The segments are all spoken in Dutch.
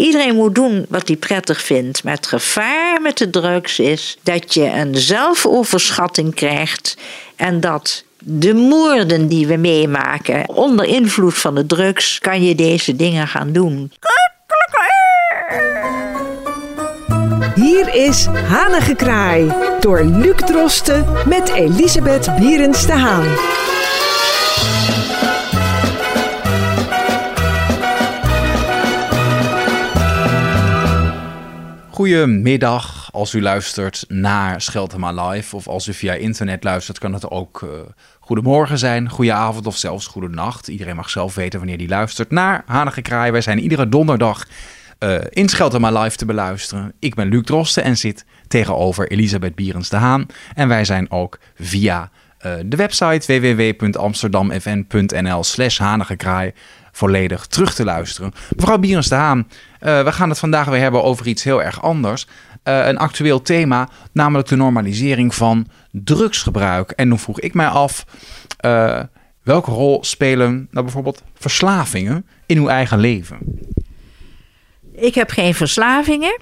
Iedereen moet doen wat hij prettig vindt. Maar het gevaar met de drugs is dat je een zelfoverschatting krijgt en dat de moorden die we meemaken onder invloed van de drugs kan je deze dingen gaan doen. Hier is Hanengekraai door Luc Drosten met Elisabeth Bierens de Haan. Goedemiddag als u luistert naar Scheltema Live. Of als u via internet luistert, kan het ook uh, goedemorgen zijn, goedenavond of zelfs goedenacht. Iedereen mag zelf weten wanneer die luistert naar Hanige Kraai. Wij zijn iedere donderdag uh, in Scheltema Live te beluisteren. Ik ben Luc Drosten en zit tegenover Elisabeth Bierens de Haan. En wij zijn ook via uh, de website www.amsterdamfn.nl slash hanigekraai volledig terug te luisteren. Mevrouw Bierens de Haan, uh, we gaan het vandaag weer hebben over iets heel erg anders. Uh, een actueel thema, namelijk de normalisering van drugsgebruik. En dan vroeg ik mij af, uh, welke rol spelen nou bijvoorbeeld verslavingen in uw eigen leven? Ik heb geen verslavingen.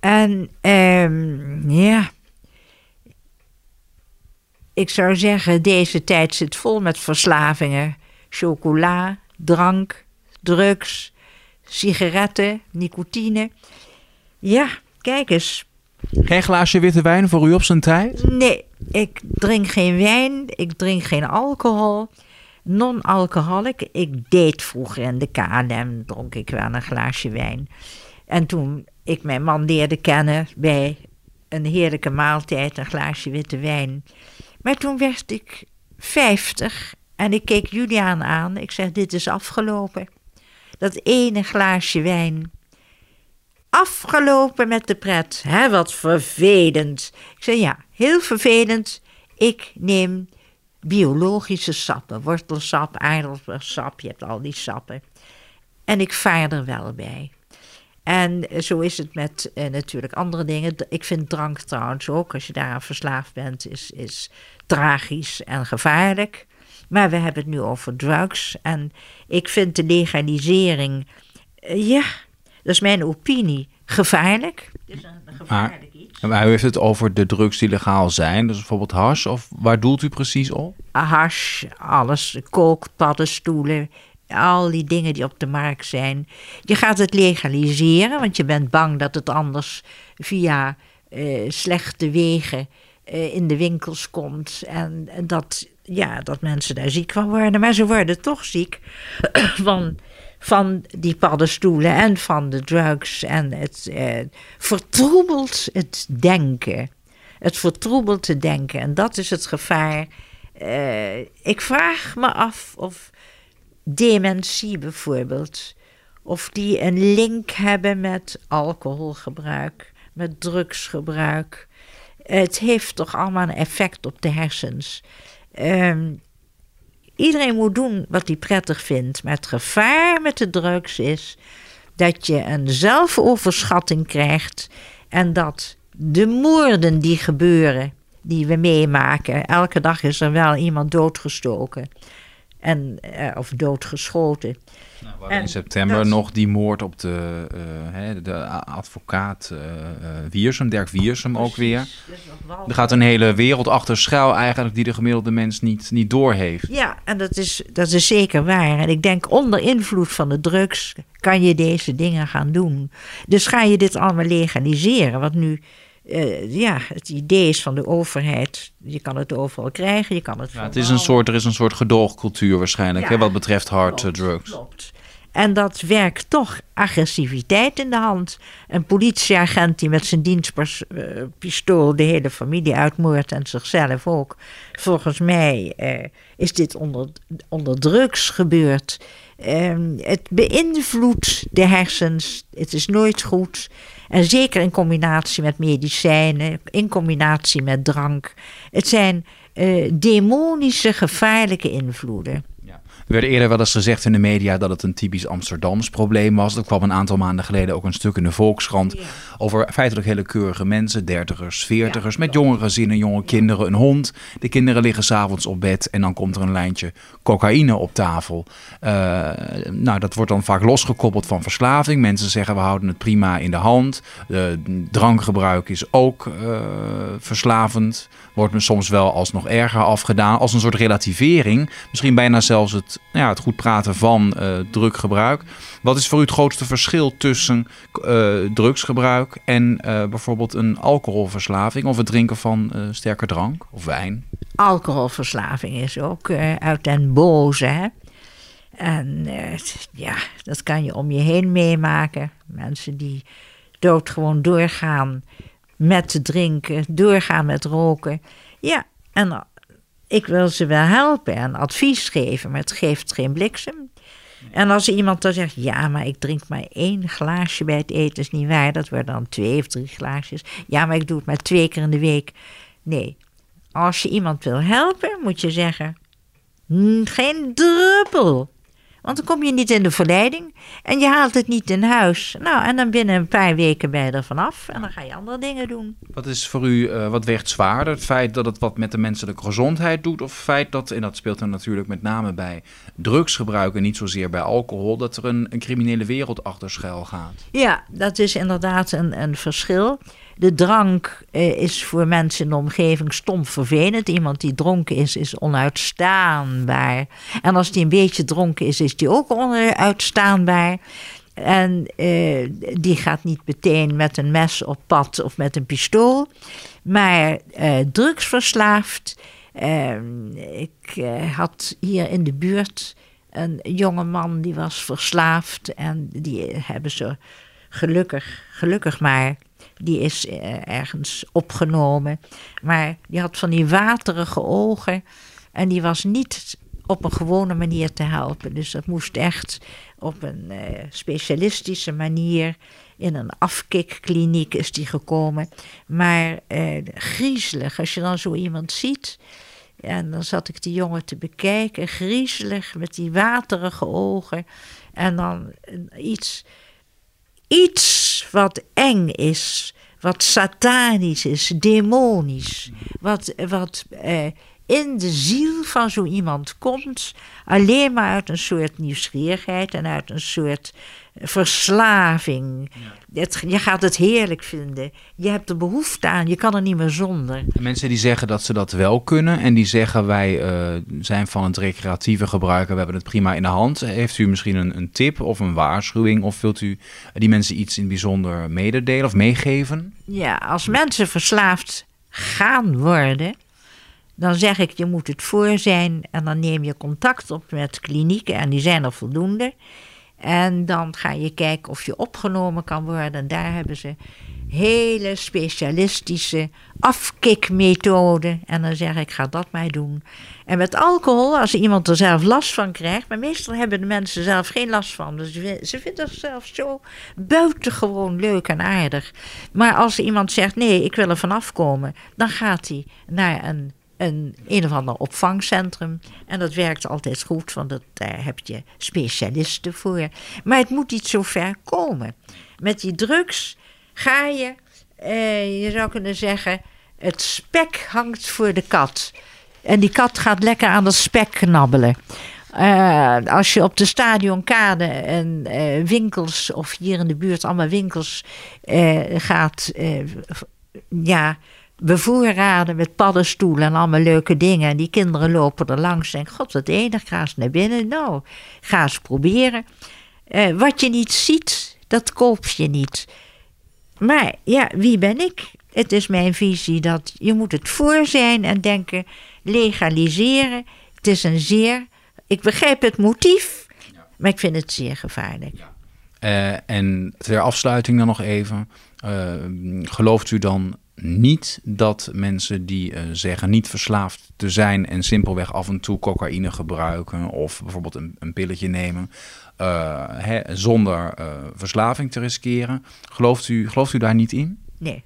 En um, ja, ik zou zeggen, deze tijd zit vol met verslavingen. Chocola, drank, drugs, sigaretten, nicotine. Ja, kijk eens. Geen glaasje witte wijn voor u op zijn tijd? Nee, ik drink geen wijn, ik drink geen alcohol. Non-alcoholic. Ik deed vroeger in de KLM, dronk ik wel een glaasje wijn. En toen ik mijn man leerde kennen bij een heerlijke maaltijd, een glaasje witte wijn. Maar toen werd ik 50 en ik keek Juliaan aan. Ik zeg: Dit is afgelopen. Dat ene glaasje wijn. Afgelopen met de pret. Hè, wat vervelend. Ik zeg: Ja, heel vervelend. Ik neem biologische sappen. Wortelsap, aardappelsap. Je hebt al die sappen. En ik vaar er wel bij. En zo is het met eh, natuurlijk andere dingen. Ik vind drank trouwens ook, als je daaraan verslaafd bent, is, is tragisch en gevaarlijk. Maar we hebben het nu over drugs. En ik vind de legalisering, uh, ja, dat is mijn opinie, gevaarlijk. Het is een gevaarlijk maar, iets. Maar u heeft het over de drugs die legaal zijn, dus bijvoorbeeld hash, of waar doelt u precies op? Hash, alles, kook, paddenstoelen, al die dingen die op de markt zijn. Je gaat het legaliseren, want je bent bang dat het anders via uh, slechte wegen uh, in de winkels komt. En, en, dat, ja, dat mensen daar ziek van worden. Maar ze worden toch ziek van, van die paddenstoelen en van de drugs. En het uh, vertroebelt het denken. Het vertroebelt het denken. En dat is het gevaar. ik vraag me af of dementie bijvoorbeeld, of die een link hebben met alcoholgebruik, met drugsgebruik. Het heeft toch allemaal een effect op de hersens. Um, iedereen moet doen wat hij prettig vindt, maar het gevaar met de drugs is dat je een zelfoverschatting krijgt en dat de moorden die gebeuren, die we meemaken, elke dag is er wel iemand doodgestoken en, uh, of doodgeschoten. Nou, en in september dat... nog die moord op de, uh, de advocaat uh, Wiersum, Dirk Wiersum Precies, ook weer. Er gaat een hele wereld achter schuil eigenlijk die de gemiddelde mens niet, niet doorheeft. Ja, en dat is, dat is zeker waar. En ik denk onder invloed van de drugs kan je deze dingen gaan doen. Dus ga je dit allemaal legaliseren, wat nu uh, ja, het idee is van de overheid. Je kan het overal krijgen, je kan het. Ja, het is een soort, er is een soort gedoogcultuur waarschijnlijk, ja, hè, wat betreft hard klopt, drugs. Klopt. En dat werkt toch agressiviteit in de hand. Een politieagent die met zijn dienstpistool de hele familie uitmoordt en zichzelf ook. Volgens mij is dit onder, onder drugs gebeurd. Uh, het beïnvloedt de hersens. Het is nooit goed. En zeker in combinatie met medicijnen, in combinatie met drank. Het zijn uh, demonische, gevaarlijke invloeden. Er werd eerder wel eens gezegd in de media dat het een typisch Amsterdams probleem was. Er kwam een aantal maanden geleden ook een stuk in de Volkskrant over feitelijk hele keurige mensen, dertigers, veertigers, met jonge gezinnen, jonge kinderen, een hond. De kinderen liggen s'avonds op bed en dan komt er een lijntje cocaïne op tafel. Uh, nou, dat wordt dan vaak losgekoppeld van verslaving. Mensen zeggen we houden het prima in de hand. De drankgebruik is ook uh, verslavend. Wordt soms wel als nog erger afgedaan. Als een soort relativering. Misschien bijna zelfs het, ja, het goed praten van uh, druggebruik. Wat is voor u het grootste verschil tussen uh, drugsgebruik en bijvoorbeeld een alcoholverslaving of het drinken van sterke drank of wijn? Alcoholverslaving is ook uit den boze. Hè? En ja, dat kan je om je heen meemaken. Mensen die doodgewoon doorgaan met drinken, doorgaan met roken. Ja, en ik wil ze wel helpen en advies geven, maar het geeft geen bliksem. En als iemand dan zegt, ja, maar ik drink maar één glaasje bij het eten, is niet waar, dat worden dan twee of drie glaasjes. Ja, maar ik doe het maar twee keer in de week. Nee, als je iemand wil helpen, moet je zeggen, geen druppel. Want dan kom je niet in de verleiding en je haalt het niet in huis. Nou, en dan binnen een paar weken ben je er vanaf en dan ga je andere dingen doen. Wat is voor u, uh, wat weegt zwaarder? Het feit dat het wat met de menselijke gezondheid doet? Of het feit dat, en dat speelt er natuurlijk met name bij drugsgebruik en niet zozeer bij alcohol, dat er een, een criminele wereld achter schuil gaat? Ja, dat is inderdaad een, een verschil. De drank eh, is voor mensen in de omgeving stom vervelend. Iemand die dronken is, is onuitstaanbaar. En als die een beetje dronken is, is die ook onuitstaanbaar. En eh, die gaat niet meteen met een mes op pad of met een pistool. Maar eh, drugsverslaafd. Ehm, ik had hier in de buurt een jonge man die was verslaafd. En die hebben ze gelukkig, gelukkig maar die is eh, ergens opgenomen. Maar die had van die waterige ogen. En die was niet op een gewone manier te helpen. Dus dat moest echt op een uh, specialistische manier. In een afkikkliniek is die gekomen. Maar uh, griezelig, als je dan zo iemand ziet. En dan zat ik die jongen te bekijken, griezelig met die waterige ogen. En dan iets, iets wat eng is, wat satanisch is, demonisch, wat, wat eh, in de ziel van zo iemand komt, alleen maar uit een soort nieuwsgierigheid en uit een soort verslaving. je gaat het heerlijk vinden. Je hebt er behoefte aan. Je kan er niet meer zonder. Mensen die zeggen dat ze dat wel kunnen en die zeggen wij uh, zijn van het recreatieve gebruiken, we hebben het prima in de hand. Heeft u misschien een, een tip of een waarschuwing of wilt u die mensen iets in bijzonder mededelen of meegeven? Ja, als mensen verslaafd gaan worden, dan zeg ik je moet het voor zijn en dan neem je contact op met klinieken en die zijn er voldoende. En dan ga je kijken of je opgenomen kan worden. En daar hebben ze hele specialistische afkikmethoden. En dan zeg ik, ga dat maar doen. En met alcohol, als iemand er zelf last van krijgt... maar meestal hebben de mensen zelf geen last van. Dus ze vinden het zelf zo buitengewoon leuk en aardig. Maar als iemand zegt, nee, ik wil er vanaf komen... dan gaat hij naar een een een of ander opvangcentrum. En dat werkt altijd goed, want dat, daar heb je specialisten voor. Maar het moet niet zo ver komen. Met die drugs ga je, eh, je zou kunnen zeggen, het spek hangt voor de kat. En die kat gaat lekker aan dat spek knabbelen. Uh, als je op de stadionkade en uh, winkels, of hier in de buurt allemaal winkels uh, gaat, ja, bevoorraden met paddenstoelen en allemaal leuke dingen. En die kinderen lopen er langs en god wat enig, ga eens naar binnen. Nou, ga eens proberen. Uh, wat je niet ziet, dat koop je niet. Maar ja, wie ben ik? Het is mijn visie dat je moet het voor zijn en denken, legaliseren. Het is een zeer, ik begrijp het motief, maar ik vind het zeer gevaarlijk. Ja. Uh, en ter afsluiting dan nog even. Uh, gelooft u dan niet dat mensen die uh, zeggen niet verslaafd te zijn en simpelweg af en toe cocaïne gebruiken of bijvoorbeeld een, een pilletje nemen uh, hè, zonder uh, verslaving te riskeren. Gelooft u, gelooft u daar niet in? Nee.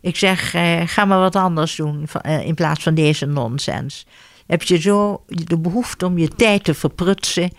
Ik zeg, ga maar wat anders doen in plaats van deze nonsens. heb je zo de behoefte om je tijd te verprutsen.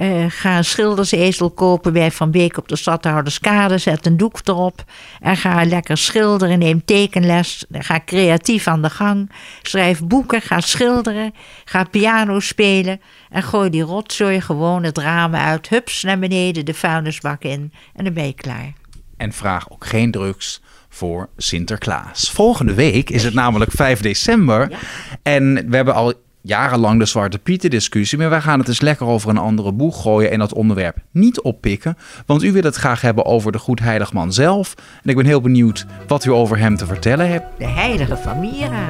Uh, ga een schildersezel kopen bij Van Beek op de Stadhouderskade. Zet een doek erop. En ga lekker schilderen. Neem tekenles. Ga creatief aan de gang. Schrijf boeken. Ga schilderen. Ga piano spelen. En gooi die rotzooi gewoon het ramen uit. Hups naar beneden, de vuilnisbak in. En dan ben je klaar. En vraag ook geen drugs voor Sinterklaas. Volgende week is het namelijk 5 december. En we hebben al jarenlang de Zwarte Pieten discussie. Maar wij gaan het eens lekker over een andere boeg gooien en dat onderwerp niet oppikken. Want u wil het graag hebben over de goed heiligman zelf. En ik ben heel benieuwd wat u over hem te vertellen hebt. De heilige Famira.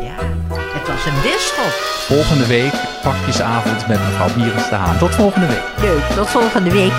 Ja, het was een bisschop. Volgende week pakjesavond met mevrouw Bierens de Haan. Tot volgende week. Leuk, tot volgende week.